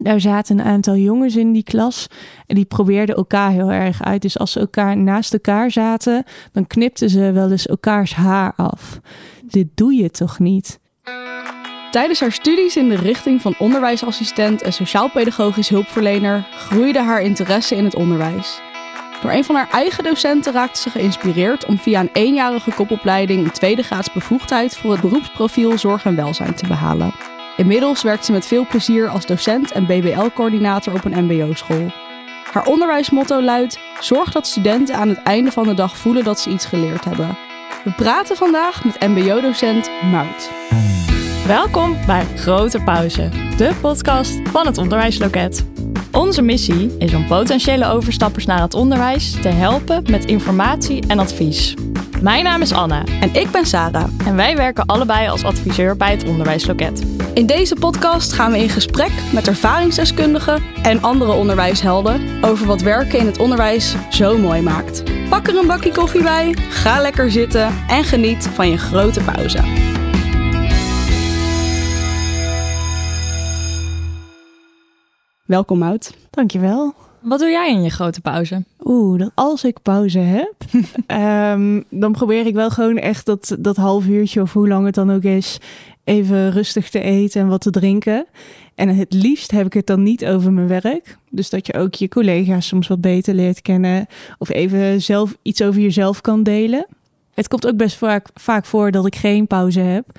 Daar zaten een aantal jongens in die klas en die probeerden elkaar heel erg uit. Dus als ze elkaar naast elkaar zaten, dan knipten ze wel eens elkaars haar af. Dit doe je toch niet? Tijdens haar studies in de richting van onderwijsassistent en sociaal-pedagogisch hulpverlener groeide haar interesse in het onderwijs. Door een van haar eigen docenten raakte ze geïnspireerd om via een eenjarige kopopleiding een tweede graads bevoegdheid voor het beroepsprofiel zorg en welzijn te behalen. Inmiddels werkt ze met veel plezier als docent en BBL-coördinator op een MBO-school. Haar onderwijsmotto luidt: Zorg dat studenten aan het einde van de dag voelen dat ze iets geleerd hebben. We praten vandaag met MBO-docent Mout. Welkom bij Grote Pauze, de podcast van het Onderwijsloket. Onze missie is om potentiële overstappers naar het onderwijs te helpen met informatie en advies. Mijn naam is Anna En ik ben Sarah. en wij werken allebei als adviseur bij het Onderwijsloket. In deze podcast gaan we in gesprek met ervaringsdeskundigen en andere onderwijshelden over wat werken in het onderwijs zo mooi maakt. Pak er een bakje koffie bij, ga lekker zitten en geniet van je grote pauze. Welkom Mout. Dankjewel. Wat doe jij in je grote pauze? Oeh, dat als ik pauze heb, ehm, dan probeer ik wel gewoon echt dat, dat half uurtje of hoe lang het dan ook is, even rustig te eten en wat te drinken. En het liefst heb ik het dan niet over mijn werk. Dus dat je ook je collega's soms wat beter leert kennen. Of even zelf iets over jezelf kan delen. Het komt ook best vaak, vaak voor dat ik geen pauze heb.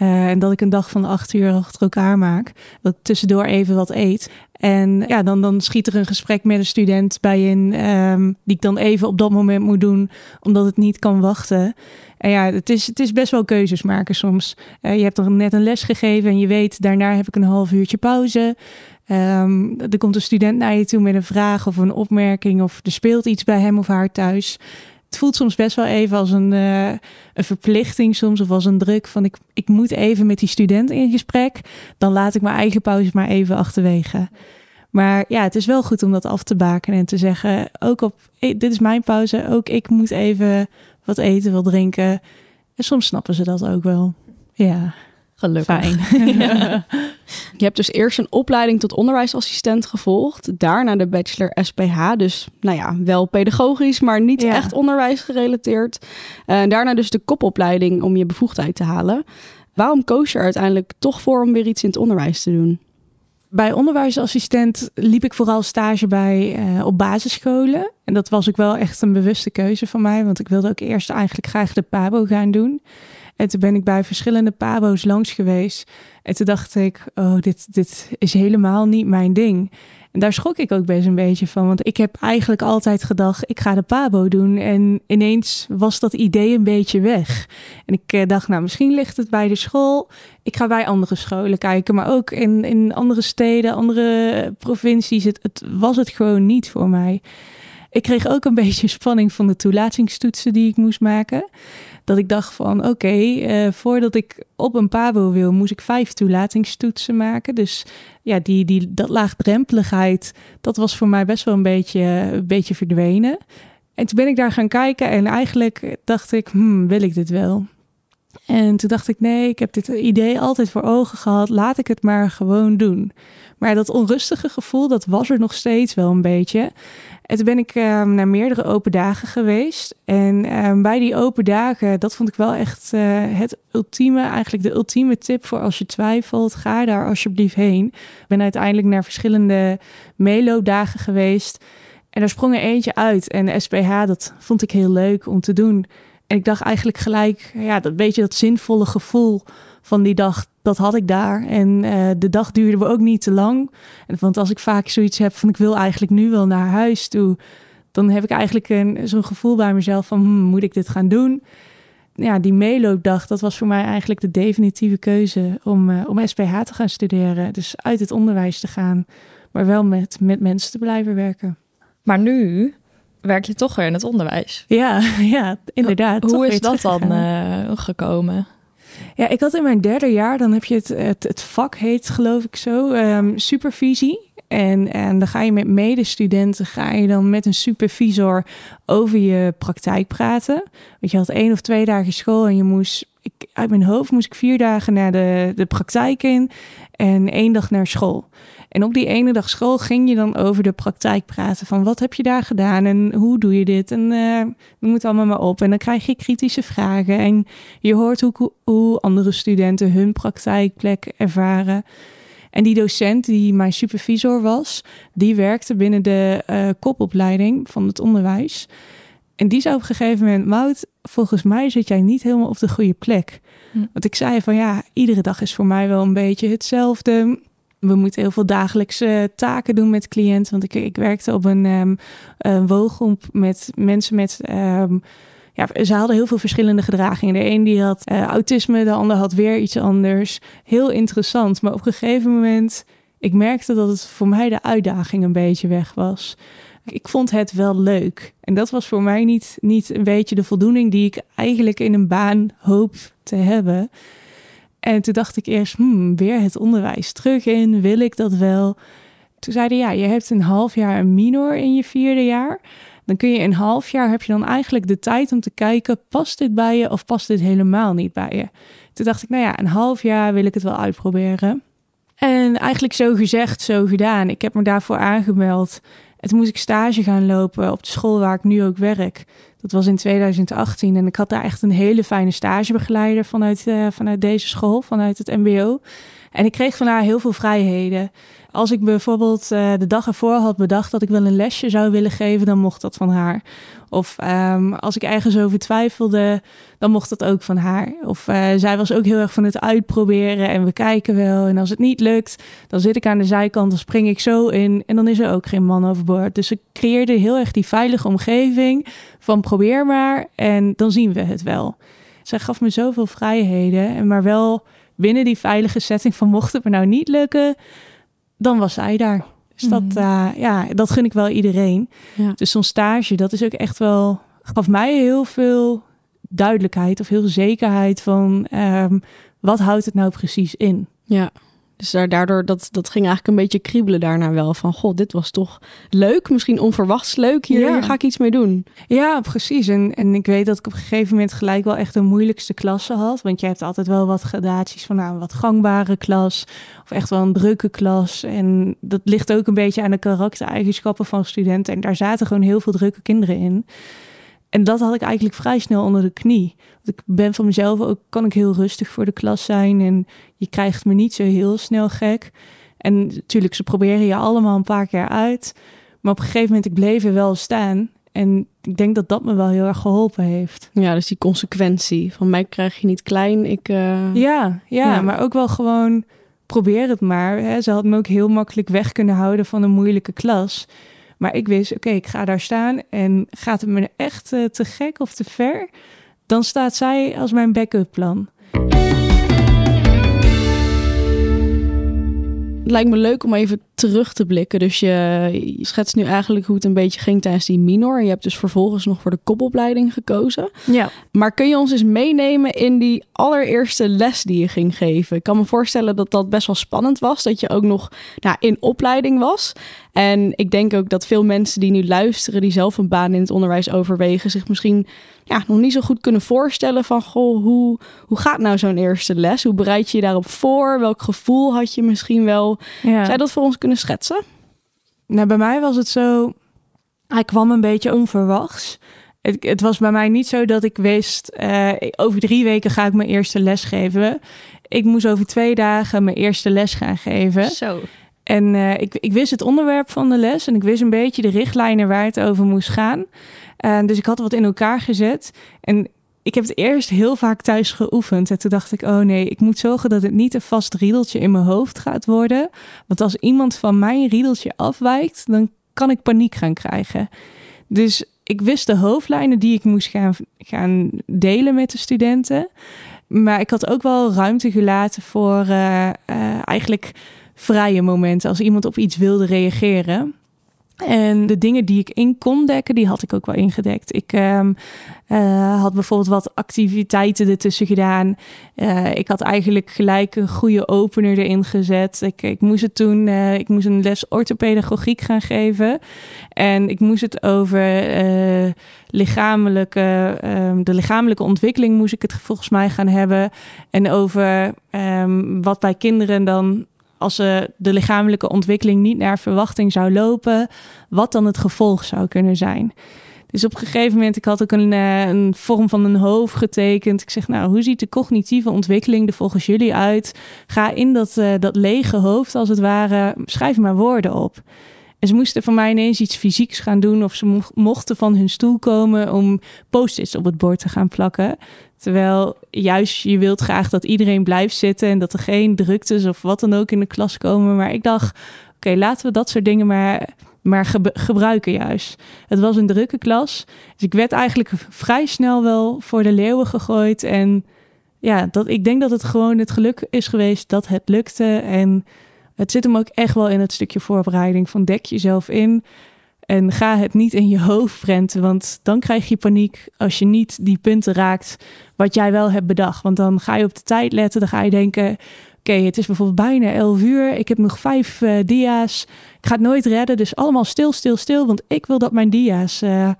Eh, en dat ik een dag van acht uur achter elkaar maak. Dat tussendoor even wat eet. En ja, dan, dan schiet er een gesprek met een student bij in. ehm, die ik dan even op dat moment moet doen. Omdat het niet kan wachten. En ja, het is, het is best wel keuzes maken soms. Eh, je hebt er net een les gegeven en je weet, daarna heb ik een half uurtje pauze. Ehm, er komt een student naar je toe met een vraag of een opmerking. Of er speelt iets bij hem of haar thuis. Het voelt soms best wel even als een, eh, een verplichting soms of als een druk van ik, ik moet even met die student in gesprek. Dan laat ik mijn eigen pauze maar even achterwege. Maar ja, het is wel goed om dat af te baken en te zeggen, ook op, dit is mijn pauze, ook ik moet even wat eten, wat drinken. En soms snappen ze dat ook wel. Ja, Gelukkig. fijn. Je hebt dus eerst een opleiding tot onderwijsassistent gevolgd, daarna de bachelor SPH, dus nou ja, wel pedagogisch, maar niet Ja. echt onderwijs gerelateerd. En daarna dus de kopopleiding om je bevoegdheid te halen. Waarom koos je er uiteindelijk toch voor om weer iets in het onderwijs te doen? Bij onderwijsassistent liep ik vooral stage bij eh, op basisscholen. En dat was ook wel echt een bewuste keuze van mij. Want ik wilde ook eerst eigenlijk graag de PABO gaan doen. En toen ben ik bij verschillende PABO's langs geweest. En toen dacht ik, oh, dit, dit is helemaal niet mijn ding. En daar schrok ik ook best een beetje van. Want ik heb eigenlijk altijd gedacht, ik ga de PABO doen. En ineens was dat idee een beetje weg. En ik eh, dacht, nou, misschien ligt het bij de school. Ik ga bij andere scholen kijken, maar ook in, in andere steden, andere provincies. Het, het was het gewoon niet voor mij. Ik kreeg ook een beetje spanning van de toelatingstoetsen die ik moest maken. Dat ik dacht van, oké, eh, voordat ik op een pabo wil, moest ik vijf toelatingstoetsen maken. Dus ja, die, die, dat laagdrempeligheid, dat was voor mij best wel een beetje, een beetje verdwenen. En toen ben ik daar gaan kijken en eigenlijk dacht ik, hmm, wil ik dit wel? En toen dacht ik, nee, ik heb dit idee altijd voor ogen gehad. Laat ik het maar gewoon doen. Maar dat onrustige gevoel, dat was er nog steeds wel een beetje. En toen ben ik ehm, naar meerdere open dagen geweest. En ehm, bij die open dagen, dat vond ik wel echt eh, het ultieme, eigenlijk de ultieme tip voor als je twijfelt. Ga daar alsjeblieft heen. Ik ben uiteindelijk naar verschillende meeloopdagen geweest. En daar sprong er eentje uit. En de SPH, dat vond ik heel leuk om te doen. En ik dacht eigenlijk gelijk, ja, dat beetje dat zinvolle gevoel van die dag, dat had ik daar. En eh, de dag duurde ook niet te lang. Want als ik vaak zoiets heb van ik wil eigenlijk nu wel naar huis toe, dan heb ik eigenlijk zo'n gevoel bij mezelf van hmm, moet ik dit gaan doen? Ja, die meeloopdag, dat was voor mij eigenlijk de definitieve keuze om, eh, om SPH te gaan studeren. Dus uit het onderwijs te gaan, maar wel met, met mensen te blijven werken. Maar nu werk je toch weer in het onderwijs. Ja, ja, inderdaad. Hoe is dat dan eh, gekomen? Ja, ik had in mijn derde jaar, dan heb je het, het, het vak heet geloof ik zo, ehm, supervisie. En, en dan ga je met medestudenten, ga je dan met een supervisor over je praktijk praten. Want je had één of twee dagen school en je moest, ik, uit mijn hoofd moest ik vier dagen naar de, de praktijk in en één dag naar school. En op die ene dag school ging je dan over de praktijk praten. Van wat heb je daar gedaan en hoe doe je dit? En uh, noem het allemaal maar op. En dan krijg je kritische vragen. En je hoort hoe, hoe andere studenten hun praktijkplek ervaren. En die docent die mijn supervisor was, die werkte binnen de uh, kopopleiding van het onderwijs. En die zei op een gegeven moment, Mout, volgens mij zit jij niet helemaal op de goede plek. Hm. Want ik zei van ja, iedere dag is voor mij wel een beetje hetzelfde. We moeten heel veel dagelijkse taken doen met cliënten. Want ik, ik werkte op een, um, een woongroep met mensen met. Um, ja, ze hadden heel veel verschillende gedragingen. De een die had uh, autisme, de ander had weer iets anders. Heel interessant. Maar op een gegeven moment, ik merkte dat het voor mij de uitdaging een beetje weg was. Ik vond het wel leuk. En dat was voor mij niet, niet een beetje de voldoening die ik eigenlijk in een baan hoop te hebben. En toen dacht ik eerst, hmm, weer het onderwijs terug in, wil ik dat wel? Toen zeiden ja, je hebt een half jaar een minor in je vierde jaar. Dan kun je een half jaar, heb je dan eigenlijk de tijd om te kijken, past dit bij je of past dit helemaal niet bij je? Toen dacht ik, nou ja, een half jaar wil ik het wel uitproberen. En eigenlijk zo gezegd, zo gedaan. Ik heb me daarvoor aangemeld. En toen moest ik stage gaan lopen op de school waar ik nu ook werk. Dat was in 2018 en ik had daar echt een hele fijne stagebegeleider vanuit, uh, vanuit deze school, vanuit het MBO. En ik kreeg van haar heel veel vrijheden. Als ik bijvoorbeeld uh, de dag ervoor had bedacht dat ik wel een lesje zou willen geven, dan mocht dat van haar. Of um, als ik ergens over twijfelde, dan mocht dat ook van haar. Of uh, zij was ook heel erg van het uitproberen en we kijken wel. En als het niet lukt, dan zit ik aan de zijkant, dan spring ik zo in en dan is er ook geen man overboord. Dus ik creëerde heel erg die veilige omgeving van probeer maar en dan zien we het wel. Zij gaf me zoveel vrijheden, en maar wel binnen die veilige setting van mocht het me nou niet lukken, dan was zij daar. Dus dat, uh, ja, dat gun ik wel iedereen. Ja. Dus zo'n stage, dat is ook echt wel, gaf mij heel veel duidelijkheid of heel veel zekerheid van um, wat houdt het nou precies in. Ja. Dus daardoor, dat, dat ging eigenlijk een beetje kriebelen daarna wel. Van, god, dit was toch leuk. Misschien onverwachts leuk. Hier, ja. ga ik iets mee doen. Ja, precies. En, en ik weet dat ik op een gegeven moment gelijk wel echt de moeilijkste klasse had. Want je hebt altijd wel wat gradaties van nou, een wat gangbare klas. Of echt wel een drukke klas. En dat ligt ook een beetje aan de karaktereigenschappen van studenten. En daar zaten gewoon heel veel drukke kinderen in. En dat had ik eigenlijk vrij snel onder de knie. Want ik ben van mezelf ook, kan ik heel rustig voor de klas zijn. En je krijgt me niet zo heel snel gek. En natuurlijk, ze proberen je allemaal een paar keer uit. Maar op een gegeven moment, ik bleef er wel staan. En ik denk dat dat me wel heel erg geholpen heeft. Ja, dus die consequentie. Van mij krijg je niet klein, ik... Uh... Ja, ja, ja, maar ook wel gewoon probeer het maar. Hè. Ze had me ook heel makkelijk weg kunnen houden van een moeilijke klas. Maar ik wist, oké, ik ga daar staan en gaat het me echt uh, te gek of te ver, dan staat zij als mijn backup plan. Lijkt me leuk om even terug te blikken. Dus je, je schetst nu eigenlijk hoe het een beetje ging tijdens die minor. Je hebt dus vervolgens nog voor de kopopleiding gekozen. Ja. Maar kun je ons eens meenemen in die allereerste les die je ging geven? Ik kan me voorstellen dat dat best wel spannend was. Dat je ook nog nou, in opleiding was. En ik denk ook dat veel mensen die nu luisteren, die zelf een baan in het onderwijs overwegen, zich misschien ja, nog niet zo goed kunnen voorstellen van goh, hoe, hoe gaat nou zo'n eerste les? Hoe bereid je je daarop voor? Welk gevoel had je misschien wel? Ja. Zou je dat voor ons kunnen schetsen? Nou, bij mij was het zo, hij kwam een beetje onverwachts. Het, het was bij mij niet zo dat ik wist, uh, over drie weken ga ik mijn eerste les geven. Ik moest over twee dagen mijn eerste les gaan geven. Zo. En uh, ik, ik wist het onderwerp van de les en ik wist een beetje de richtlijnen waar het over moest gaan. Uh, dus ik had wat in elkaar gezet. En ik heb het eerst heel vaak thuis geoefend. En toen dacht ik, oh nee, ik moet zorgen dat het niet een vast riedeltje in mijn hoofd gaat worden. Want als iemand van mijn riedeltje afwijkt, dan kan ik paniek gaan krijgen. Dus ik wist de hoofdlijnen die ik moest gaan, gaan delen met de studenten. Maar ik had ook wel ruimte gelaten voor uh, eigenlijk vrije momenten. Als iemand op iets wilde reageren. En de dingen die ik in kon dekken, die had ik ook wel ingedekt. Ik um, uh, had bijvoorbeeld wat activiteiten ertussen gedaan. Uh, ik had eigenlijk gelijk een goede opener erin gezet. Ik, ik moest het toen, uh, ik moest een les orthopedagogiek gaan geven. En ik moest het over lichamelijke, um, de lichamelijke ontwikkeling moest ik het volgens mij gaan hebben. En over um, wat bij kinderen dan als uh, de lichamelijke ontwikkeling niet naar verwachting zou lopen, wat dan het gevolg zou kunnen zijn. Dus op een gegeven moment, ik had ook een, uh, een vorm van een hoofd getekend. Ik zeg, nou, hoe ziet de cognitieve ontwikkeling er volgens jullie uit? Ga in dat, uh, dat lege hoofd, als het ware, schrijf maar woorden op. En ze moesten van mij ineens iets fysieks gaan doen. Of ze mochten van hun stoel komen om post-its op het bord te gaan plakken. Terwijl juist je wilt graag dat iedereen blijft zitten en dat er geen druktes of wat dan ook in de klas komen. Maar ik dacht, oké, laten we dat soort dingen maar, maar gebruiken juist. Het was een drukke klas. Dus ik werd eigenlijk vrij snel wel voor de leeuwen gegooid. En ja, dat, ik denk dat het gewoon het geluk is geweest dat het lukte. En het zit hem ook echt wel in het stukje voorbereiding van dek jezelf in. En ga het niet in je hoofd prenten, want dan krijg je paniek als je niet die punten raakt wat jij wel hebt bedacht. Want dan ga je op de tijd letten, dan ga je denken, oké, het is bijvoorbeeld bijna 11 uur, ik heb nog vijf uh, dia's, ik ga het nooit redden, dus allemaal stil, stil, stil, want ik wil dat mijn dia's, uh,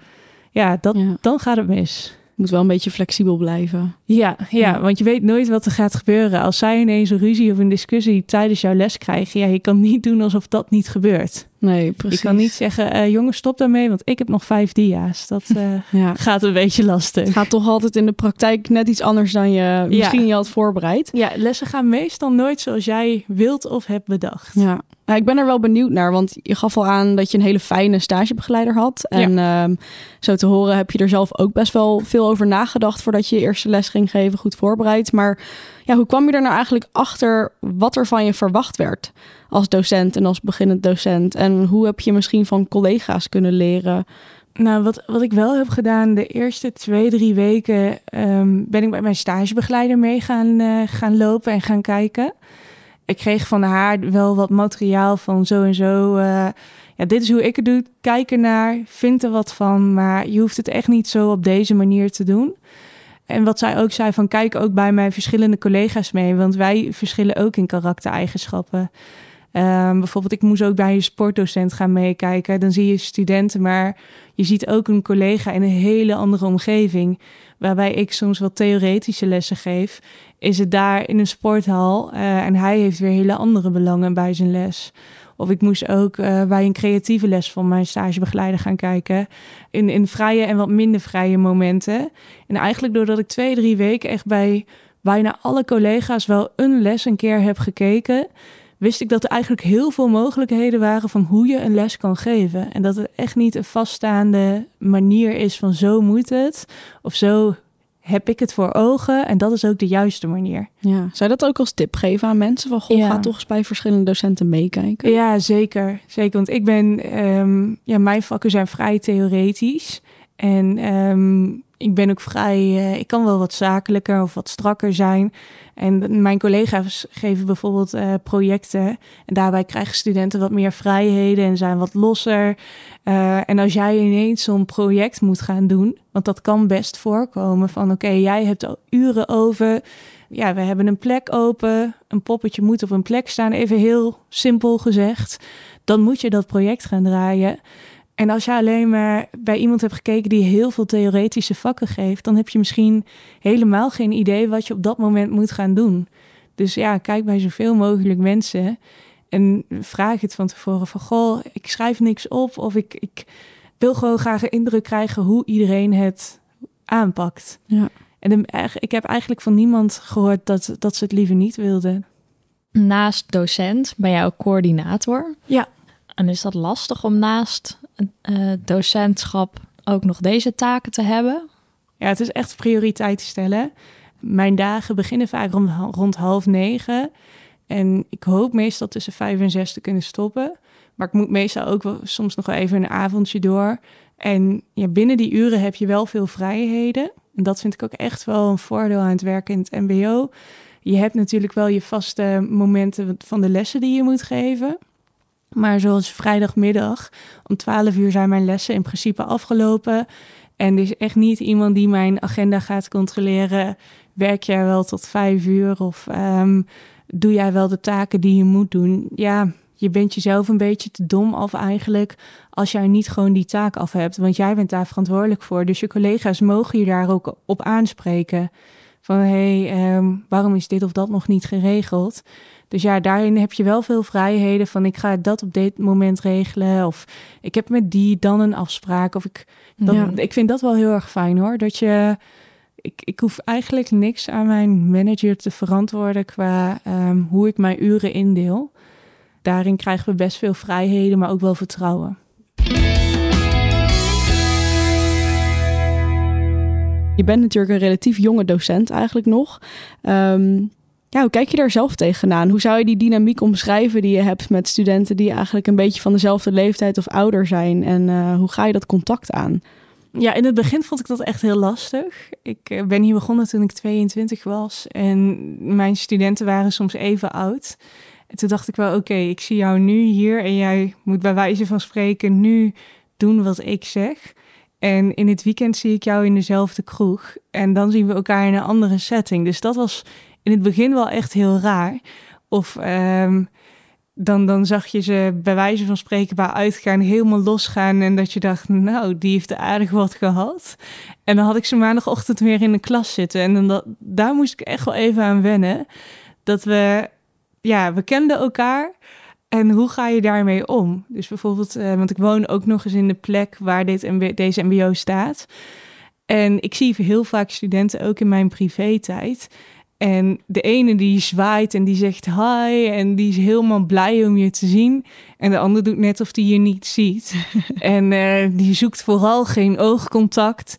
ja, dat, ja, dan gaat het mis moet wel een beetje flexibel blijven. Ja, ja, want je weet nooit wat er gaat gebeuren. Als zij ineens een ruzie of een discussie tijdens jouw les krijgen, ja, je kan niet doen alsof dat niet gebeurt. Nee, precies. Je kan niet zeggen, uh, jongens, stop daarmee, want ik heb nog vijf dia's. Dat uh, ja. gaat een beetje lastig. Het gaat toch altijd in de praktijk net iets anders dan je misschien je had voorbereid. Ja, lessen gaan meestal nooit zoals jij wilt of hebt bedacht. Ja. Nou, ik ben er wel benieuwd naar, want je gaf al aan dat je een hele fijne stagebegeleider had. En ja. Ehm, zo te horen heb je er zelf ook best wel veel over nagedacht voordat je je eerste les ging geven, goed voorbereid. Maar ja, hoe kwam je er nou eigenlijk achter wat er van je verwacht werd als docent en als beginnend docent? En hoe heb je misschien van collega's kunnen leren? Nou, wat, wat ik wel heb gedaan, de eerste twee, drie weken um, ben ik bij mijn stagebegeleider mee gaan, uh, gaan lopen en gaan kijken ik kreeg van haar wel wat materiaal van zo en zo. Uh, ja, dit is hoe ik het doe. Kijk ernaar, vind er wat van. Maar je hoeft het echt niet zo op deze manier te doen. En wat zij ook zei, van kijk ook bij mijn verschillende collega's mee. Want wij verschillen ook in karaktereigenschappen. Um, bijvoorbeeld, ik moest ook bij een sportdocent gaan meekijken. Dan zie je studenten, maar je ziet ook een collega in een hele andere omgeving. Waarbij ik soms wat theoretische lessen geef, is het daar in een sporthal. Uh, en hij heeft weer hele andere belangen bij zijn les. Of ik moest ook uh, bij een creatieve les van mijn stagebegeleider gaan kijken. In, in vrije en wat minder vrije momenten. En eigenlijk doordat ik twee, drie weken echt bij bijna alle collega's wel een les een keer heb gekeken wist ik dat er eigenlijk heel veel mogelijkheden waren van hoe je een les kan geven. En dat het echt niet een vaststaande manier is van zo moet het of zo heb ik het voor ogen en dat is ook de juiste manier. Ja. Zou je dat ook als tip geven aan mensen? Van, goh, ja. ga toch eens bij verschillende docenten meekijken. Ja, zeker. Zeker, want ik ben, um, ja, mijn vakken zijn vrij theoretisch. En um, ik ben ook vrij, uh, ik kan wel wat zakelijker of wat strakker zijn. En mijn collega's geven bijvoorbeeld uh, projecten. En daarbij krijgen studenten wat meer vrijheden en zijn wat losser. Uh, en als jij ineens zo'n project moet gaan doen, want dat kan best voorkomen van oké, jij hebt al uren over. Ja, we hebben een plek open. Een poppetje moet op een plek staan, even heel simpel gezegd. Dan moet je dat project gaan draaien. En als je alleen maar bij iemand hebt gekeken die heel veel theoretische vakken geeft, dan heb je misschien helemaal geen idee wat je op dat moment moet gaan doen. Dus ja, kijk bij zoveel mogelijk mensen en vraag het van tevoren van goh, ik schrijf niks op of ik, ik wil gewoon graag een indruk krijgen hoe iedereen het aanpakt. Ja. En ik heb eigenlijk van niemand gehoord dat, dat ze het liever niet wilden. Naast docent ben jij ook coördinator. Ja. En is dat lastig om naast uh, docentschap ook nog deze taken te hebben? Ja, het is echt prioriteit stellen. Mijn dagen beginnen vaak rond, rond half negen. En ik hoop meestal tussen vijf en zes te kunnen stoppen. Maar ik moet meestal ook wel, soms nog even een avondje door. En ja, binnen die uren heb je wel veel vrijheden. En dat vind ik ook echt wel een voordeel aan het werken in het MBO. Je hebt natuurlijk wel je vaste momenten van de lessen die je moet geven. Maar zoals vrijdagmiddag om 12 uur zijn mijn lessen in principe afgelopen. En er is echt niet iemand die mijn agenda gaat controleren. Werk jij wel tot vijf uur of um, doe jij wel de taken die je moet doen? Ja, je bent jezelf een beetje te dom af eigenlijk als jij niet gewoon die taak af hebt. Want jij bent daar verantwoordelijk voor. Dus je collega's mogen je daar ook op aanspreken. Van hé, hey, um, waarom is dit of dat nog niet geregeld? Dus ja, daarin heb je wel veel vrijheden van ik ga dat op dit moment regelen. Of ik heb met die dan een afspraak. Of ik, dat, Ja. ik vind dat wel heel erg fijn hoor. Dat je, ik, ik hoef eigenlijk niks aan mijn manager te verantwoorden qua ehm, hoe ik mijn uren indeel. Daarin krijgen we best veel vrijheden, maar ook wel vertrouwen. Je bent natuurlijk een relatief jonge docent eigenlijk nog. Ehm, ja, hoe kijk je daar zelf tegenaan? Hoe zou je die dynamiek omschrijven die je hebt met studenten die eigenlijk een beetje van dezelfde leeftijd of ouder zijn? En eh, hoe ga je dat contact aan? Ja, in het begin vond ik dat echt heel lastig. Ik eh, ben hier begonnen toen ik 22 was en mijn studenten waren soms even oud. En toen dacht ik wel, oké, ik zie jou nu hier en jij moet bij wijze van spreken nu doen wat ik zeg. En in het weekend zie ik jou in dezelfde kroeg en dan zien we elkaar in een andere setting. Dus dat was in het begin wel echt heel raar. Of ehm, dan, dan zag je ze bij wijze van spreken bij uitgaan helemaal losgaan. En dat je dacht, nou, die heeft aardig wat gehad. En dan had ik ze maandagochtend weer in de klas zitten. En dan dat, daar moest ik echt wel even aan wennen. Dat we, ja, we kenden elkaar. En hoe ga je daarmee om? Dus bijvoorbeeld, eh, want ik woon ook nog eens in de plek waar dit deze MBO staat. En ik zie heel vaak studenten ook in mijn privé-tijd. En de ene die zwaait en die zegt hi en die is helemaal blij om je te zien. En de ander doet net of die je niet ziet. en eh, die zoekt vooral geen oogcontact.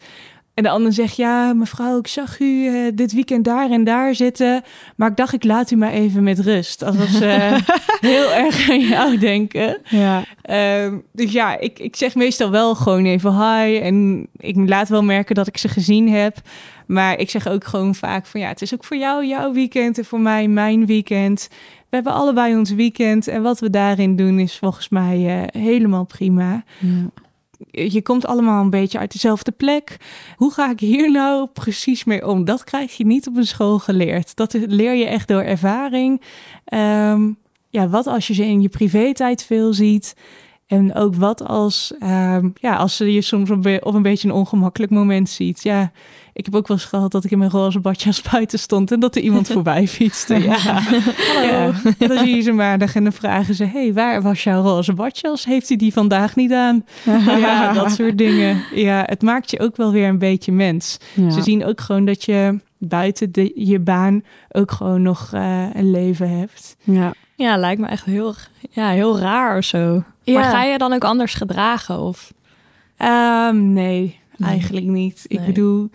En de ander zegt, ja mevrouw, ik zag u eh, dit weekend daar en daar zitten. Maar ik dacht, ik laat u maar even met rust. Alsof ze heel erg aan jou denken. Ja, Ehm, dus ja, ik, ik zeg meestal wel gewoon even hi. En ik laat wel merken dat ik ze gezien heb. Maar ik zeg ook gewoon vaak van ja, het is ook voor jou jouw weekend en voor mij mijn weekend. We hebben allebei ons weekend. En wat we daarin doen is volgens mij eh, helemaal prima. Je komt allemaal een beetje uit dezelfde plek. Hoe ga ik hier nou precies mee om? Dat krijg je niet op een school geleerd. Dat leer je echt door ervaring. Ehm, ja, wat als je ze in je privé-tijd veel ziet? En ook wat als, ehm, ja, als ze je soms op, een beetje een ongemakkelijk moment ziet. Ja, ik heb ook wel eens gehad dat ik in mijn roze badjas buiten stond en dat er iemand voorbij fietste. Ja. ja. Dan zie je ze maandag en dan vragen ze: hey, waar was jouw roze badjas? Heeft u die vandaag niet aan? ja, dat soort dingen. Ja, het maakt je ook wel weer een beetje mens. Ja. Ze zien ook gewoon dat je buiten de, je baan ook gewoon nog eh, een leven hebt. ja. Ja, lijkt me echt heel, ja, heel raar of zo. Maar ga je dan ook anders gedragen? Of? Ehm, nee, eigenlijk niet. Ik Nee. bedoel,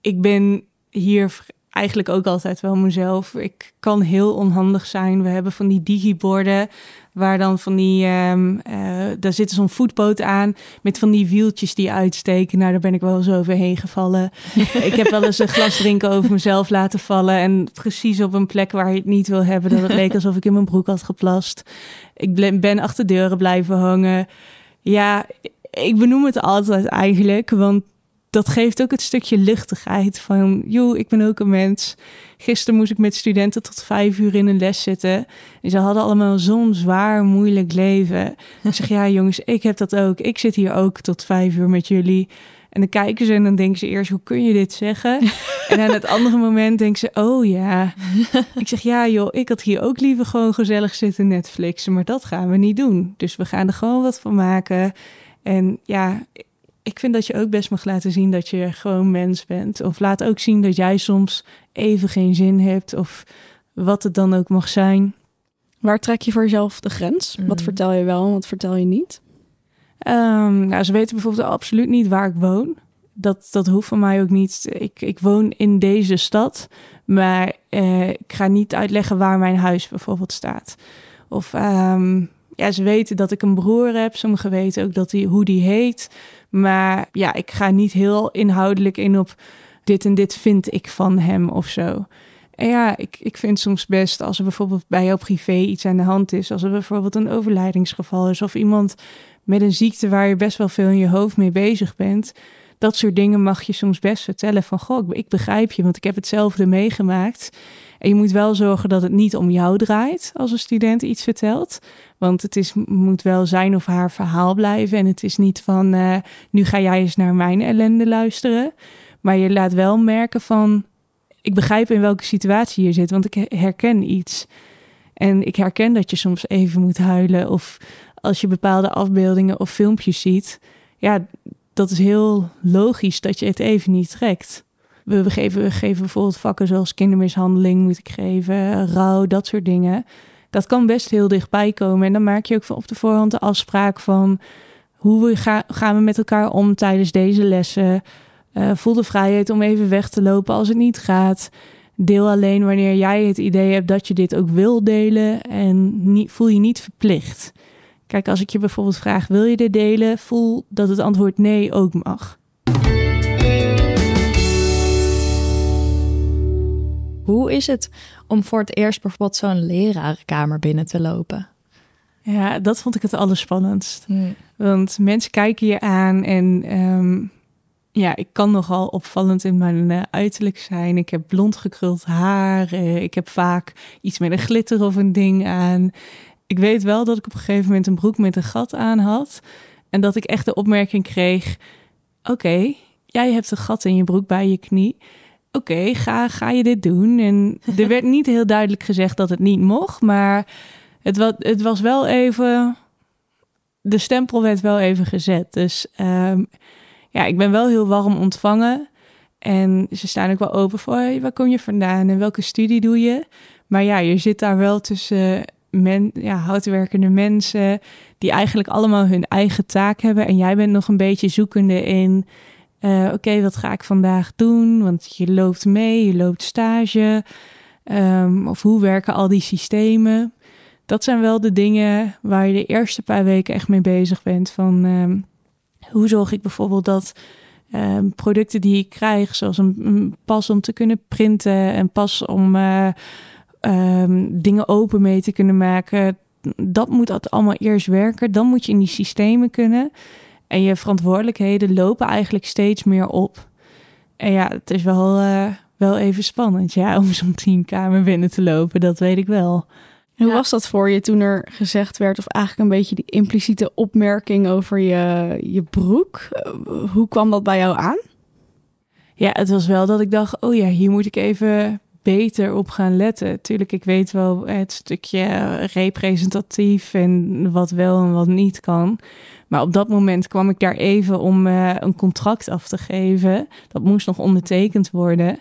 ik ben hier eigenlijk ook altijd wel mezelf. Ik kan heel onhandig zijn. We hebben van die digiborden waar dan van die, ehm, eh, daar zit zo'n voetboot aan met van die wieltjes die uitsteken. Nou, daar ben ik wel eens overheen gevallen. ik heb wel eens een glas drinken over mezelf laten vallen en precies op een plek waar je het niet wil hebben, dat het leek alsof ik in mijn broek had geplast. Ik ben achter deuren blijven hangen. Ja, ik benoem het altijd eigenlijk, want dat geeft ook het stukje luchtigheid van, joh, ik ben ook een mens. Gisteren moest ik met studenten tot vijf uur in een les zitten. En ze hadden allemaal zo'n zwaar, moeilijk leven. Ik zeg, ja jongens, ik heb dat ook. Ik zit hier ook tot vijf uur met jullie. En dan kijken ze en dan denken ze eerst, hoe kun je dit zeggen? En aan het andere moment denken ze, oh ja. Ik zeg, ja joh, ik had hier ook liever gewoon gezellig zitten Netflixen. Maar dat gaan we niet doen. Dus we gaan er gewoon wat van maken. En ja, ik vind dat je ook best mag laten zien dat je gewoon mens bent. Of laat ook zien dat jij soms even geen zin hebt. Of wat het dan ook mag zijn. Waar trek je voor jezelf de grens? Wat Mm. vertel je wel en wat vertel je niet? Ehm, nou, ze weten bijvoorbeeld absoluut niet waar ik woon. Dat, dat hoeft van mij ook niet. Ik, ik woon in deze stad, maar eh, ik ga niet uitleggen waar mijn huis bijvoorbeeld staat. Of ehm, ja, ze weten dat ik een broer heb. Sommigen weten ook dat die, hoe die heet. Maar ja, ik ga niet heel inhoudelijk in op dit en dit vind ik van hem of zo. En ja, ik, ik vind soms best als er bijvoorbeeld bij jou privé iets aan de hand is. Als er bijvoorbeeld een overlijdingsgeval is of iemand met een ziekte waar je best wel veel in je hoofd mee bezig bent. Dat soort dingen mag je soms best vertellen van, goh, ik- begrijp je, want ik heb hetzelfde meegemaakt. En je moet wel zorgen dat het niet om jou draait als een student iets vertelt. Want het is, moet wel zijn of haar verhaal blijven. En het is niet van, eh, nu ga jij eens naar mijn ellende luisteren. Maar je laat wel merken van, ik begrijp in welke situatie je zit, want ik herken iets. En ik herken dat je soms even moet huilen. Of als je bepaalde afbeeldingen of filmpjes ziet. Ja, dat is heel logisch dat je het even niet trekt. We geven, we geven bijvoorbeeld vakken zoals kindermishandeling moet ik geven, rouw, dat soort dingen. Dat kan best heel dichtbij komen. En dan maak je ook op de voorhand de afspraak van hoe we gaan we met elkaar om tijdens deze lessen. Uh, voel de vrijheid om even weg te lopen als het niet gaat. Deel alleen wanneer jij het idee hebt dat je dit ook wil delen en niet, voel je niet verplicht. Kijk, als ik je bijvoorbeeld vraag: wil je dit delen? Voel dat het antwoord nee ook mag. Hoe is het om voor het eerst bijvoorbeeld zo'n lerarenkamer binnen te lopen? Ja, dat vond ik het allerspannendst. Hmm. Want mensen kijken je aan en ehm, ja, ik kan nogal opvallend in mijn uh, uiterlijk zijn. Ik heb blond gekruld haar. ik heb vaak iets met een glitter of een ding aan. Ik weet wel dat ik op een gegeven moment een broek met een gat aan had. En dat ik echt de opmerking kreeg: Oké, jij hebt een gat in je broek bij je knie. Oké, ga, ga je dit doen? En er werd niet heel duidelijk gezegd dat het niet mocht, maar het was, het was wel even. De stempel werd wel even gezet. Dus um, ja, ik ben wel heel warm ontvangen. En ze staan ook wel open voor waar kom je vandaan en welke studie doe je. Maar ja, je zit daar wel tussen men, ja, houtwerkende mensen die eigenlijk allemaal hun eigen taak hebben. En jij bent nog een beetje zoekende in, uh, oké, wat ga ik vandaag doen? Want je loopt mee, je loopt stage. Um, of hoe werken al die systemen? Dat zijn wel de dingen waar je de eerste paar weken echt mee bezig bent. Van um, hoe zorg ik bijvoorbeeld dat uh, producten die ik krijg, zoals een, pas om te kunnen printen en pas om uh, um, dingen open mee te kunnen maken, dat moet dat allemaal eerst werken. Dan moet je in die systemen kunnen. En je verantwoordelijkheden lopen eigenlijk steeds meer op. En ja, het is wel, uh, wel even spannend ja, om zo'n teamkamer binnen te lopen, dat weet ik wel. Hoe was dat voor je toen er gezegd werd, of eigenlijk een beetje die impliciete opmerking over je, je broek? Eh, hoe kwam dat bij jou aan? Ja, het was wel dat ik dacht, oh ja, hier moet ik even beter op gaan letten. Tuurlijk, ik weet wel het stukje representatief en wat wel en wat niet kan. Maar op dat moment kwam ik daar even om uh, een contract af te geven. Dat moest nog ondertekend worden.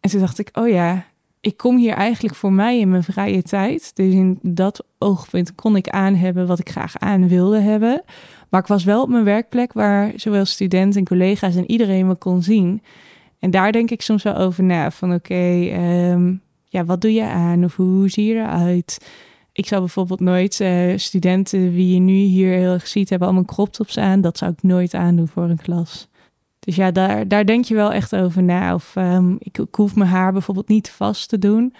En toen dacht ik, oh ja, ik kom hier eigenlijk voor mij in mijn vrije tijd. Dus in dat oogpunt kon ik aan hebben wat ik graag aan wilde hebben. Maar ik was wel op mijn werkplek waar zowel studenten en collega's en iedereen me kon zien. En daar denk ik soms wel over na. Van oké, ehm, ja, wat doe je aan? Of hoe zie je eruit? Ik zou bijvoorbeeld nooit uh, studenten, wie je nu hier heel erg ziet, hebben allemaal crop tops aan. Dat zou ik nooit aandoen voor een klas. Dus ja, daar, daar denk je wel echt over na. Of ehm, ik, ik, hoef mijn haar bijvoorbeeld niet vast te doen.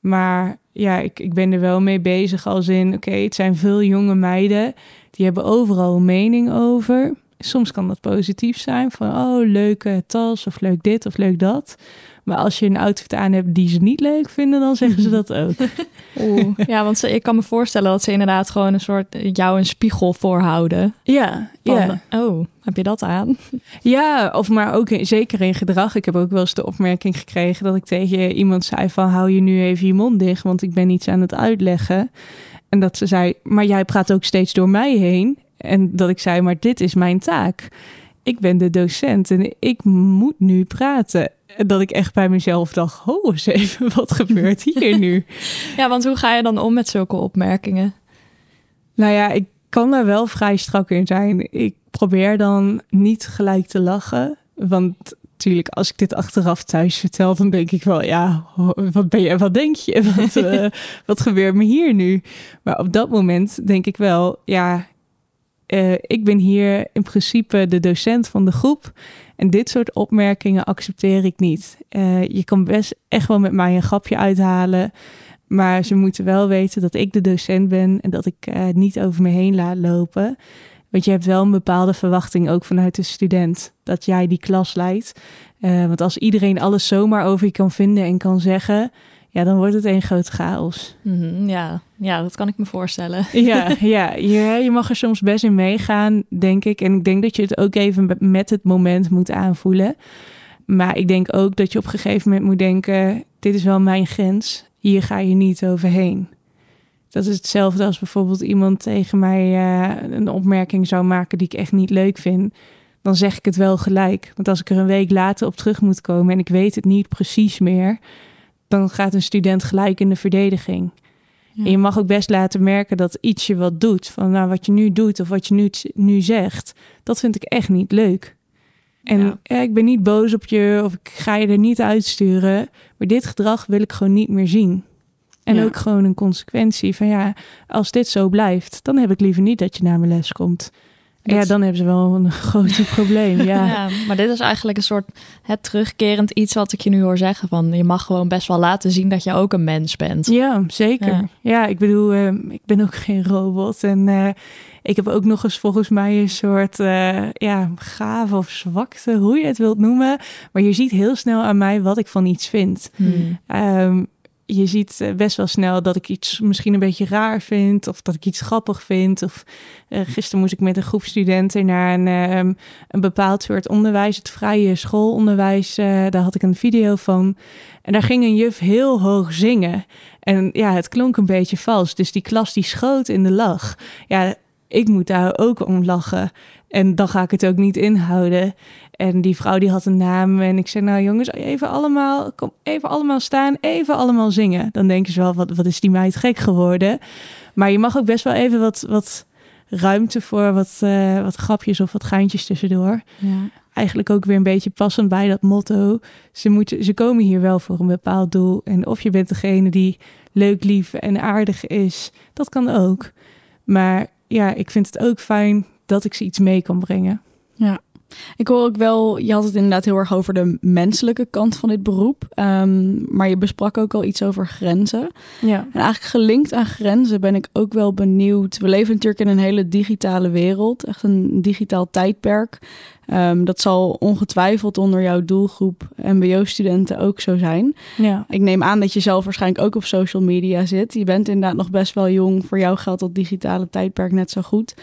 Maar ja, ik, ik ben er wel mee bezig als in... oké, het zijn veel jonge meiden... die hebben overal mening over. Soms kan dat positief zijn. Van, oh, leuke tas of leuk dit of leuk dat. Maar als je een outfit aan hebt die ze niet leuk vinden, dan zeggen ze dat ook. Oeh. Ja, want ze, ik kan me voorstellen dat ze inderdaad gewoon een soort jou een spiegel voorhouden. Ja, ja. Oh, heb je dat aan? Ja, of maar ook zeker in gedrag. Ik heb ook wel eens de opmerking gekregen dat ik tegen iemand zei van hou je nu even je mond dicht, want ik ben iets aan het uitleggen. En dat ze zei, maar jij praat ook steeds door mij heen. En dat ik zei, maar dit is mijn taak. Ik ben de docent en ik moet nu praten. En dat ik echt bij mezelf dacht, oh eens even, wat gebeurt hier nu? Ja, want hoe ga je dan om met zulke opmerkingen? Nou ja, ik kan daar wel vrij strak in zijn. Ik probeer dan niet gelijk te lachen. Want natuurlijk, als ik dit achteraf thuis vertel, dan denk ik wel, ja, wat ben je, wat denk je? Wat, uh, wat gebeurt me hier nu? Maar op dat moment denk ik wel, ja, uh, ik ben hier in principe de docent van de groep. En dit soort opmerkingen accepteer ik niet. Uh, je kan best echt wel met mij een grapje uithalen. Maar ze moeten wel weten dat ik de docent ben en dat ik uh, niet over me heen laat lopen. Want je hebt wel een bepaalde verwachting ook vanuit de student dat jij die klas leidt. Want als iedereen alles zomaar over je kan vinden en kan zeggen, ja, dan wordt het een groot chaos. Mm ja. ja, dat kan ik me voorstellen. Ja, ja je, je mag er soms best in meegaan, denk ik. En ik denk dat je het ook even met het moment moet aanvoelen. Maar ik denk ook dat je op een gegeven moment moet denken: dit is wel mijn grens. Hier ga je niet overheen. Dat is hetzelfde als bijvoorbeeld iemand tegen mij uh, een opmerking zou maken die ik echt niet leuk vind. Dan zeg ik het wel gelijk. Want als ik er een week later op terug moet komen en ik weet het niet precies meer, dan gaat een student gelijk in de verdediging. En je mag ook best laten merken dat iets je wat doet. Van nou, wat je nu doet of wat je nu, nu zegt, dat vind ik echt niet leuk. En ja. ik ben niet boos op je of ik ga je er niet uitsturen. Maar dit gedrag wil ik gewoon niet meer zien. En ook gewoon een consequentie van ja, als dit zo blijft, dan heb ik liever niet dat je naar mijn les komt. Ja, dan hebben ze wel een groot probleem. Ja. ja. maar dit is eigenlijk een soort het terugkerend iets wat ik je nu hoor zeggen. Van je mag gewoon best wel laten zien dat je ook een mens bent. Ja, zeker. Ja, ik bedoel, uh, ik ben ook geen robot. En uh, ik heb ook nog eens volgens mij een soort uh, ja, gave of zwakte, hoe je het wilt noemen. Maar je ziet heel snel aan mij wat ik van iets vind. Hmm. Um, je ziet eh, best wel snel dat ik iets misschien een beetje raar vind. Of dat ik iets grappig vind. Of uh, gisteren moest ik met een groep studenten naar een, uh, een bepaald soort onderwijs. Het vrije schoolonderwijs. Uh, daar had ik een video van. En daar ging een juf heel hoog zingen. En ja, het klonk een beetje vals. Dus die klas die schoot in de lach. Ja, ik moet daar ook om lachen. En dan ga ik het ook niet inhouden. En die vrouw die had een naam. En ik zei, nou jongens, even allemaal, kom even allemaal staan, even allemaal zingen. Dan denken ze wel, wat, wat is die meid gek geworden. Maar je mag ook best wel even wat, wat ruimte voor wat, uh, wat grapjes of wat geintjes tussendoor. Ja. Eigenlijk ook weer een beetje passend bij dat motto. Ze, moeten, ze komen hier wel voor een bepaald doel. En of je bent degene die leuk, lief en aardig is, dat kan ook. Maar ja, ik vind het ook fijn dat ik ze iets mee kan brengen. Ja. Ik hoor ook wel, je had het inderdaad heel erg over de menselijke kant van dit beroep. Um, maar je besprak ook al iets over grenzen. Ja. En eigenlijk gelinkt aan grenzen ben ik ook wel benieuwd. We leven natuurlijk in een hele digitale wereld, echt een digitaal tijdperk. Um, dat zal ongetwijfeld onder jouw doelgroep MBO-studenten ook zo zijn. Ja. Ik neem aan dat je zelf waarschijnlijk ook op social media zit. Je bent inderdaad nog best wel jong. Voor jou geldt dat digitale tijdperk net zo goed.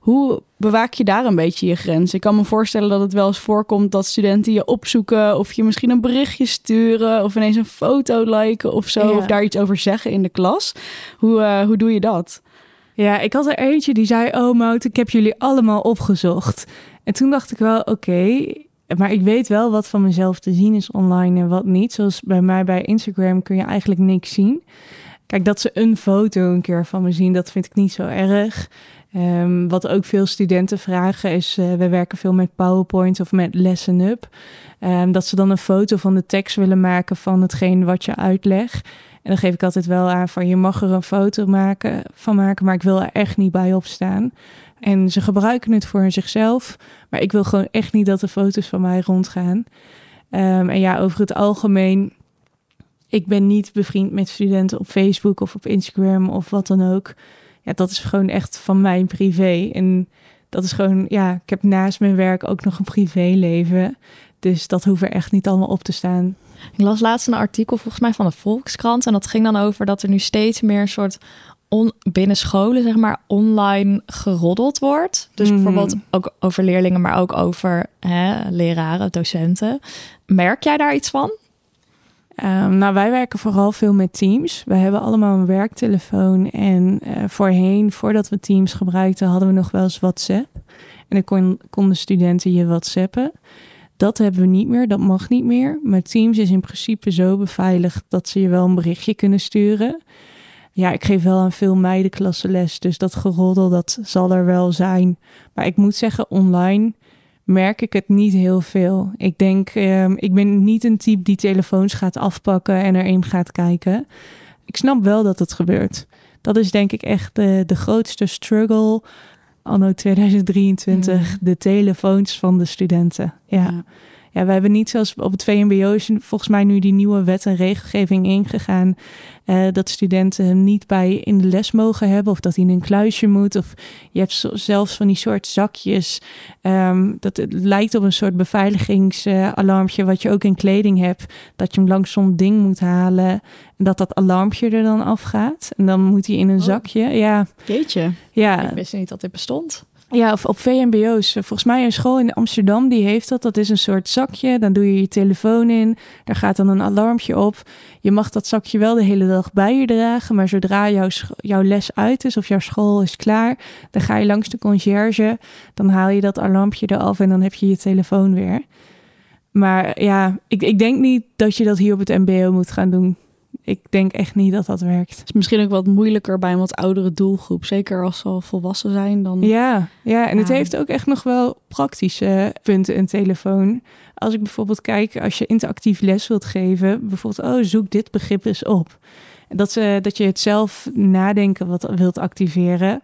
Hoe bewaak je daar een beetje je grens? Ik kan me voorstellen dat het wel eens voorkomt dat studenten je opzoeken of je misschien een berichtje sturen of ineens een foto liken of zo, of daar iets over zeggen in de klas. Hoe, uh, hoe doe je dat? Ja, ik had er eentje die zei: Oh, Mout, ik heb jullie allemaal opgezocht. En toen dacht ik wel: Oké, maar ik weet wel wat van mezelf te zien is online en wat niet. Zoals bij mij bij Instagram kun je eigenlijk niks zien. Kijk, dat ze een foto een keer van me zien, dat vind ik niet zo erg. Um, wat ook veel studenten vragen is, uh, we werken veel met PowerPoint of met Lesson Up. Um, dat ze dan een foto van de tekst willen maken van hetgeen wat je uitlegt. En dan geef ik altijd wel aan van je mag er een foto maken, van maken, maar ik wil er echt niet bij opstaan. En ze gebruiken het voor zichzelf, maar ik wil gewoon echt niet dat de foto's van mij rondgaan. Um, en ja, over het algemeen, ik ben niet bevriend met studenten op Facebook of op Instagram of wat dan ook ja, dat is gewoon echt van mijn privé. En dat is gewoon, ja, ik heb naast mijn werk ook nog een privéleven. Dus dat hoeft er echt niet allemaal op te staan. Ik las laatst een artikel volgens mij van de Volkskrant. En dat ging dan over dat er nu steeds meer een soort on, binnen scholen, zeg maar, online geroddeld wordt. Dus mhm. bijvoorbeeld ook over leerlingen, maar ook over hè, leraren, docenten. Merk jij daar iets van? Um, nou, wij werken vooral veel met Teams. We hebben allemaal een werktelefoon. En uh, voorheen, voordat we Teams gebruikten, hadden we nog wel eens WhatsApp. En dan kon, konden studenten je WhatsAppen. Dat hebben we niet meer, dat mag niet meer. Maar Teams is in principe zo beveiligd dat ze je wel een berichtje kunnen sturen. Ja, ik geef wel aan veel meidenklassen les, dus dat geroddel, dat zal er wel zijn. Maar ik moet zeggen, online merk ik het niet heel veel. Ik denk, um, ik ben niet een type die telefoons gaat afpakken en erin gaat kijken. Ik snap wel dat het gebeurt. Dat is denk ik echt de, de grootste struggle anno 2023. De telefoons van de studenten. ja. Ja, we hebben niet zoals op het VMBO is volgens mij nu die nieuwe wet en regelgeving ingegaan. Uh, dat studenten hem niet bij in de les mogen hebben of dat hij in een kluisje moet. Of je hebt zelfs van die soort zakjes. Um, dat het lijkt op een soort beveiligingsalarmpje wat je ook in kleding hebt. Dat je hem langs zo'n ding moet halen en dat dat alarmpje er dan afgaat. En dan moet hij in een oh. zakje. Ja. Jeetje. Ja. Ik wist niet dat dit bestond. Ja, of op VMBO's. Volgens mij een school in Amsterdam die heeft dat. Dat is een soort zakje. Dan doe je je telefoon in. Daar gaat dan een alarmpje op. Je mag dat zakje wel de hele dag bij je dragen. Maar zodra jouw, jouw les uit is of jouw school is klaar, dan ga je langs de conciërge. Dan haal je dat alarmpje eraf en dan heb je je telefoon weer. Maar ja, ik, ik denk niet dat je dat hier op het MBO moet gaan doen ik denk echt niet dat dat werkt. Het is misschien ook wat moeilijker bij een wat oudere doelgroep. Zeker als ze al volwassen zijn. Dan... Ja, ja, en het heeft ook echt nog wel praktische punten, een telefoon. Als ik bijvoorbeeld kijk, als je interactief les wilt geven, bijvoorbeeld, oh, zoek dit begrip eens op. Dat, ze, dat je het zelf nadenken wat wilt activeren.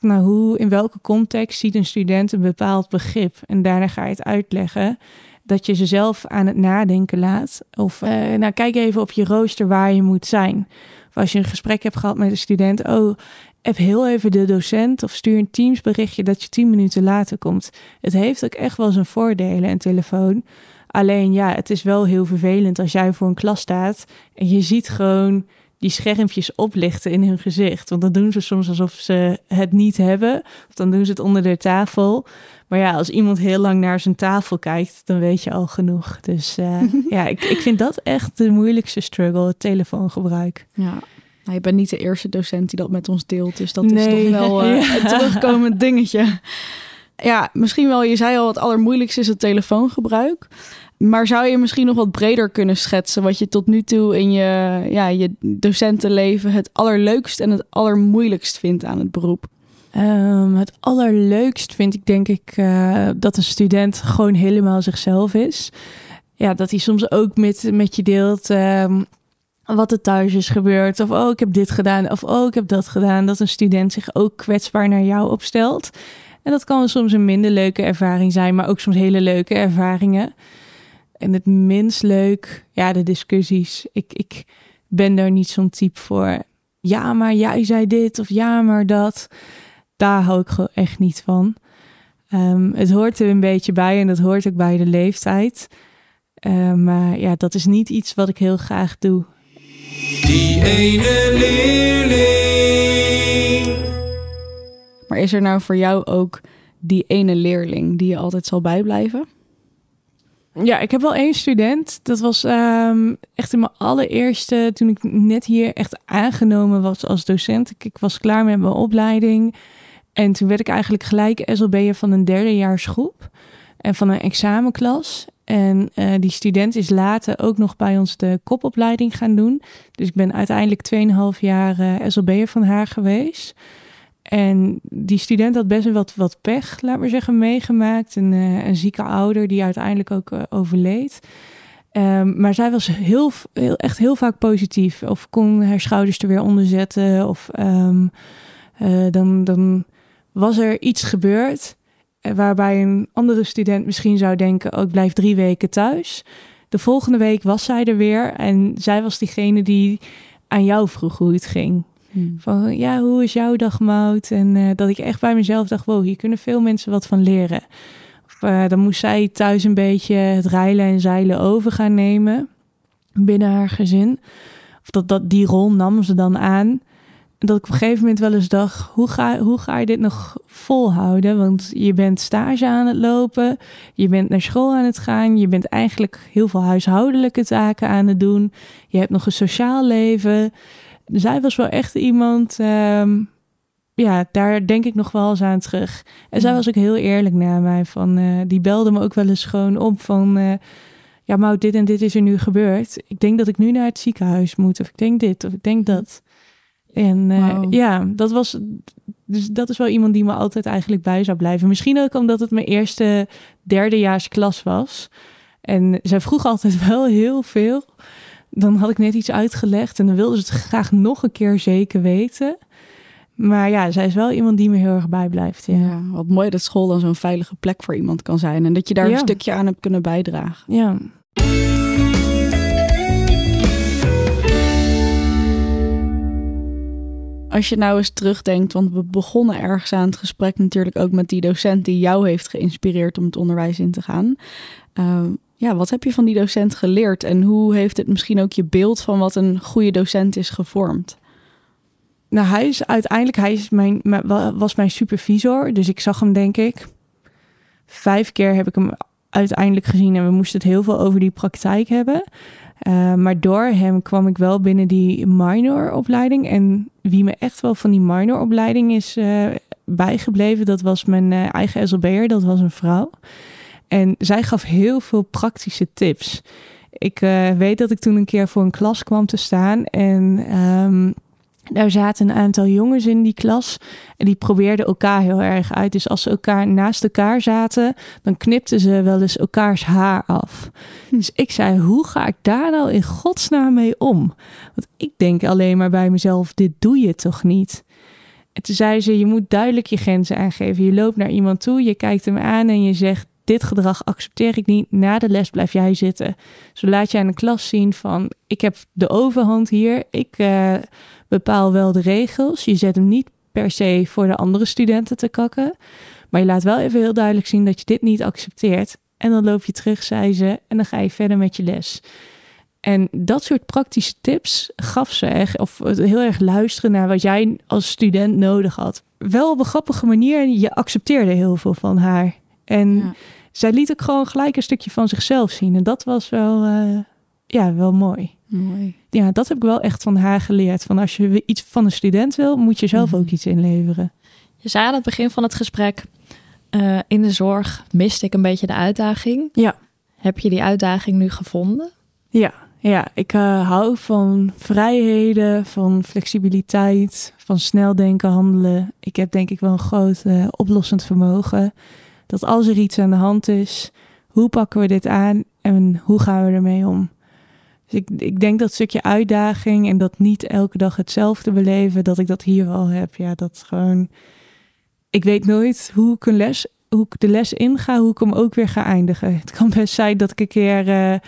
Nou, hoe, in welke context ziet een student een bepaald begrip? En daarna ga je het uitleggen dat je ze zelf aan het nadenken laat. Of uh, nou, kijk even op je rooster waar je moet zijn. Of als je een gesprek hebt gehad met een student, oh, heb heel even de docent of stuur een Teams berichtje dat je tien minuten later komt. Het heeft ook echt wel zijn voordelen, een telefoon. Alleen ja, het is wel heel vervelend als jij voor een klas staat en je ziet gewoon die schermpjes oplichten in hun gezicht. Want dan doen ze soms alsof ze het niet hebben. Of dan doen ze het onder de tafel. Maar ja, als iemand heel lang naar zijn tafel kijkt, dan weet je al genoeg. Dus uh, ja, ik, ik vind dat echt de moeilijkste struggle, het telefoongebruik. Ja. Nou, je bent niet de eerste docent die dat met ons deelt. Dus dat is toch wel uh, ja. een terugkomend dingetje. Ja, misschien wel, je zei al, het allermoeilijkste is het telefoongebruik. Maar zou je misschien nog wat breder kunnen schetsen wat je tot nu toe in je, ja, je docentenleven het allerleukst en het allermoeilijkst vindt aan het beroep? Um, het allerleukst vind ik denk ik uh, dat een student gewoon helemaal zichzelf is. Ja, dat hij soms ook met, met je deelt um, wat er thuis is gebeurd. Of oh, ik heb dit gedaan. Of oh, ik heb dat gedaan. Dat een student zich ook kwetsbaar naar jou opstelt. En dat kan soms een minder leuke ervaring zijn, maar ook soms hele leuke ervaringen. En het minst leuk, ja, de discussies. Ik, ik ben daar niet zo'n type voor. Ja, maar jij zei dit of ja, maar dat daar hou ik gewoon echt niet van. Um, het hoort er een beetje bij en dat hoort ook bij de leeftijd. Um, maar ja, dat is niet iets wat ik heel graag doe. Die ene leerling. Maar is er nou voor jou ook die ene leerling die je altijd zal bijblijven? Ja, ik heb wel één student. Dat was um, echt in mijn allereerste, toen ik net hier echt aangenomen was als docent. Ik, was klaar met mijn opleiding. En toen werd ik eigenlijk gelijk SLB'er van een derdejaarsgroep en van een examenklas. En uh, die student is later ook nog bij ons de kopopleiding gaan doen. Dus ik ben uiteindelijk 2,5 jaar uh, SLB'er van haar geweest. En die student had best wel wat, pech, laat maar zeggen, meegemaakt. Een, uh, een zieke ouder die uiteindelijk ook overleed. Um, maar zij was heel, heel, echt heel vaak positief. Of kon haar schouders er weer onder zetten. Of um, dan, dan was er iets gebeurd eh, waarbij een andere student misschien zou denken: oh, ik blijf drie weken thuis. De volgende week was zij er weer en zij was diegene die aan jou vroeg hoe het ging. Hmm. Van ja, hoe is jouw dag, Mout? En uh, dat ik echt bij mezelf dacht: wow, hier kunnen veel mensen wat van leren. Of, uh, dan moest zij thuis een beetje het rijlen en zeilen over gaan nemen binnen haar gezin. Of dat, dat die rol nam ze dan aan dat ik op een gegeven moment wel eens dacht: hoe ga, hoe ga je dit nog volhouden? Want je bent stage aan het lopen, je bent naar school aan het gaan, je bent eigenlijk heel veel huishoudelijke taken aan het doen, je hebt nog een sociaal leven. Zij was wel echt iemand, ehm, ja, daar denk ik nog wel eens aan terug. En zij was ook heel eerlijk naar mij. Van, uh, die belde me ook wel eens gewoon op van. Uh, ja, maar dit en dit is er nu gebeurd. Ik denk dat ik nu naar het ziekenhuis moet. Of ik denk dit, of ik denk dat. En uh, ja, dat was. Dus dat is wel iemand die me altijd eigenlijk bij zou blijven. Misschien ook omdat het mijn eerste derdejaars klas was. En zij vroeg altijd wel heel veel. Dan had ik net iets uitgelegd en dan wilde ze het graag nog een keer zeker weten. Maar ja, zij is wel iemand die me heel erg bijblijft. Ja. ja wat mooi dat school dan zo'n veilige plek voor iemand kan zijn. En dat je daar een stukje aan hebt kunnen bijdragen. Ja. Als je nou eens terugdenkt, want we begonnen ergens aan het gesprek natuurlijk ook met die docent die jou heeft geïnspireerd om het onderwijs in te gaan. Uh, ja, wat heb je van die docent geleerd en hoe heeft het misschien ook je beeld van wat een goede docent is gevormd? nou, hij is uiteindelijk, hij is mijn, was mijn supervisor. Dus ik zag hem, denk ik, vijf keer heb ik hem uiteindelijk gezien. En we moesten het heel veel over die praktijk hebben. Uh, maar door hem kwam ik wel binnen die minoropleiding. En wie me echt wel van die minoropleiding is uh, bijgebleven, dat was mijn uh, eigen SLB'er, dat was een vrouw. En zij gaf heel veel praktische tips. Ik weet dat ik toen een keer voor een klas kwam te staan en um, daar zaten een aantal jongens in die klas en die probeerden elkaar heel erg uit. Dus als ze elkaar naast elkaar zaten, dan knipten ze wel eens elkaars haar af. Hm. Dus ik zei, hoe ga ik daar nou in godsnaam mee om? Want ik denk alleen maar bij mezelf, dit doe je toch niet? En toen zei ze, je moet duidelijk je grenzen aangeven. Je loopt naar iemand toe, je kijkt hem aan en je zegt, dit gedrag accepteer ik niet. Na de les blijf jij zitten. Zo laat je aan de klas zien van, ik heb de overhand hier. Ik uh, bepaal wel de regels. Je zet hem niet per se voor de andere studenten te kakken. Maar je laat wel even heel duidelijk zien dat je dit niet accepteert. En dan loop je terug, zei ze, en dan ga je verder met je les. En dat soort praktische tips gaf ze echt, of heel erg luisteren naar wat jij als student nodig had. Wel op een grappige manier, je accepteerde heel veel van haar. En zij liet ook gewoon gelijk een stukje van zichzelf zien. En dat was wel, uh, ja, wel mooi. Mooi. Ja, dat heb ik wel echt van haar geleerd. Van als je iets van een student wil, moet je zelf mhm. ook iets inleveren. Je zei aan het begin van het gesprek, uh, in de zorg miste ik een beetje de uitdaging. Ja. Heb je die uitdaging nu gevonden? Ja, ja, ik uh, hou van vrijheden, van flexibiliteit, van snel denken, handelen. Ik heb denk ik wel een groot uh, oplossend vermogen dat als er iets aan de hand is, hoe pakken we dit aan en hoe gaan we ermee om? Dus ik, ik denk dat stukje uitdaging en dat niet elke dag hetzelfde beleven, dat ik dat hier wel heb. Ja, dat gewoon. Ik weet nooit hoe ik een les, hoe ik de les inga, hoe ik hem ook weer ga eindigen. Het kan best zijn dat ik een keer uh,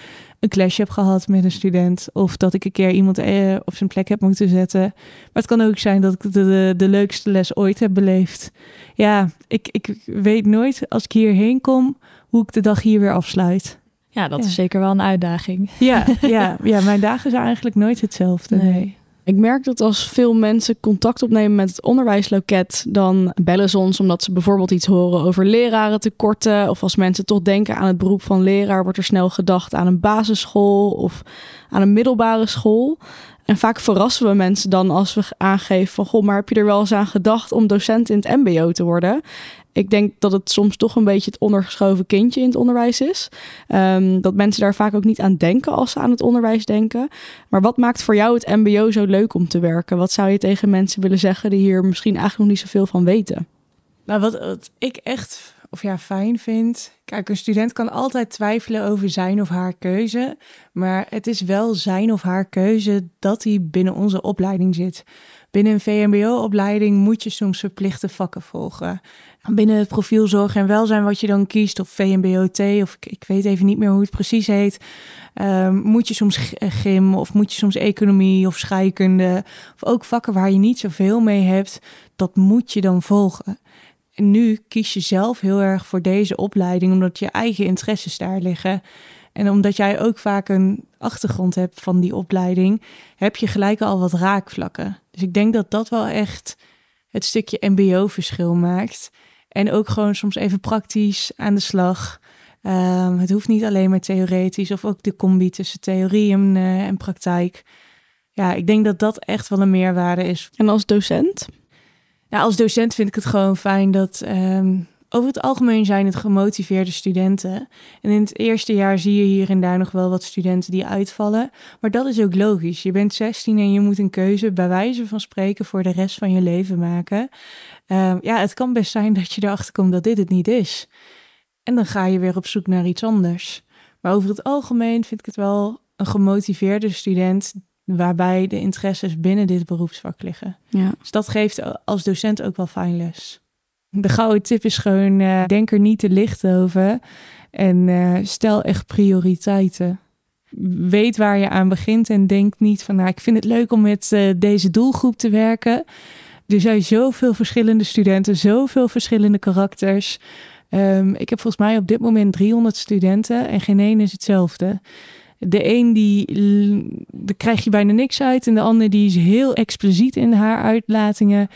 een clash heb gehad met een student. Of dat ik een keer iemand uh, op zijn plek heb moeten zetten. Maar het kan ook zijn dat ik de, de, de leukste les ooit heb beleefd. Ja, ik, ik weet nooit als ik hierheen kom hoe ik de dag hier weer afsluit. Ja, dat is zeker wel een uitdaging. Ja, ja, ja, mijn dagen zijn eigenlijk nooit hetzelfde. nee. Ik merk dat als veel mensen contact opnemen met het onderwijsloket, dan bellen ze ons omdat ze bijvoorbeeld iets horen over leraren tekorten. Of als mensen toch denken aan het beroep van leraar, wordt er snel gedacht aan een basisschool of aan een middelbare school. En vaak verrassen we mensen dan als we aangeven van... goh, maar heb je er wel eens aan gedacht om docent in het mbo te worden? Ik denk dat het soms toch een beetje het ondergeschoven kindje in het onderwijs is. Um, dat mensen daar vaak ook niet aan denken als ze aan het onderwijs denken. Maar wat maakt voor jou het mbo zo leuk om te werken? Wat zou je tegen mensen willen zeggen die hier misschien eigenlijk nog niet zoveel van weten? Nou, wat ik echt of ja, fijn vind. Kijk, een student kan altijd twijfelen over zijn of haar keuze. Maar het is wel zijn of haar keuze dat hij binnen onze opleiding zit. Binnen een VMBO-opleiding moet je soms verplichte vakken volgen. Binnen het profiel zorg en welzijn wat je dan kiest, of VMBO-T, of ik, weet even niet meer hoe het precies heet, um, moet je soms gym of moet je soms economie of scheikunde, of ook vakken waar je niet zoveel mee hebt, dat moet je dan volgen. Nu kies je zelf heel erg voor deze opleiding, omdat je eigen interesses daar liggen. En omdat jij ook vaak een achtergrond hebt van die opleiding, heb je gelijk al wat raakvlakken. Dus ik denk dat dat wel echt het stukje MBO-verschil maakt. En ook gewoon soms even praktisch aan de slag. Um, het hoeft niet alleen maar theoretisch, of ook de combi tussen theorie en, uh, en praktijk. Ja, ik denk dat dat echt wel een meerwaarde is. En als docent? Nou, als docent vind ik het gewoon fijn dat um, over het algemeen zijn het gemotiveerde studenten. En in het eerste jaar zie je hier en daar nog wel wat studenten die uitvallen. Maar dat is ook logisch. Je bent 16 en je moet een keuze bij wijze van spreken voor de rest van je leven maken. Um, ja, het kan best zijn dat je erachter komt dat dit het niet is. En dan ga je weer op zoek naar iets anders. Maar over het algemeen vind ik het wel een gemotiveerde student waarbij de interesses binnen dit beroepsvak liggen. Ja. Dus dat geeft als docent ook wel fijn les. De gouden tip is gewoon, uh, denk er niet te licht over en uh, stel echt prioriteiten. Weet waar je aan begint en denk niet van, nou, ik vind het leuk om met uh, deze doelgroep te werken. Er zijn zoveel verschillende studenten, zoveel verschillende karakters. Um, ik heb volgens mij op dit moment 300 studenten en geen één is hetzelfde. De een die daar krijg je bijna niks uit en de ander die is heel expliciet in haar uitlatingen.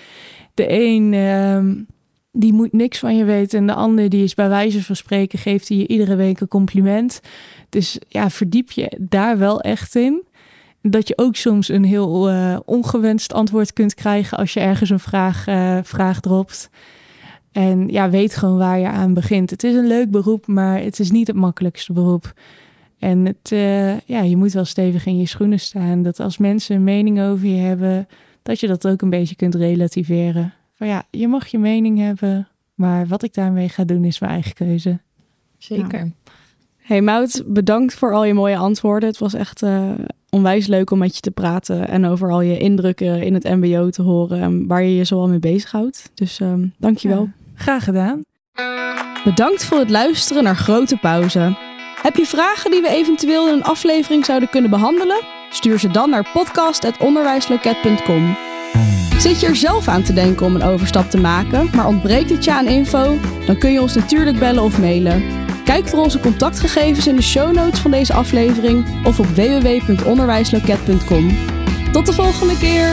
De een ehm, die moet niks van je weten en de ander die is bij wijze van spreken geeft hij je iedere week een compliment. Dus ja, verdiep je daar wel echt in. Dat je ook soms een heel uh, ongewenst antwoord kunt krijgen als je ergens een vraag, uh, vraag dropt. En ja, weet gewoon waar je aan begint. Het is een leuk beroep, maar het is niet het makkelijkste beroep. En het, uh, ja, je moet wel stevig in je schoenen staan. Dat als mensen een mening over je hebben, dat je dat ook een beetje kunt relativeren. Van ja, je mag je mening hebben, maar wat ik daarmee ga doen is mijn eigen keuze. Zeker. Ja. Hey Mout, bedankt voor al je mooie antwoorden. Het was echt uh, onwijs leuk om met je te praten en over al je indrukken in het MBO te horen en waar je je zoal mee bezighoudt. Dus uh, dankjewel. Ja, graag gedaan. Bedankt voor het luisteren naar Grote Pauze. Heb je vragen die we eventueel in een aflevering zouden kunnen behandelen? Stuur ze dan naar podcast.onderwijsloket.com. Zit je er zelf aan te denken om een overstap te maken, maar ontbreekt het je aan info? Dan kun je ons natuurlijk bellen of mailen. Kijk voor onze contactgegevens in de show notes van deze aflevering of op www.onderwijsloket.com. Tot de volgende keer!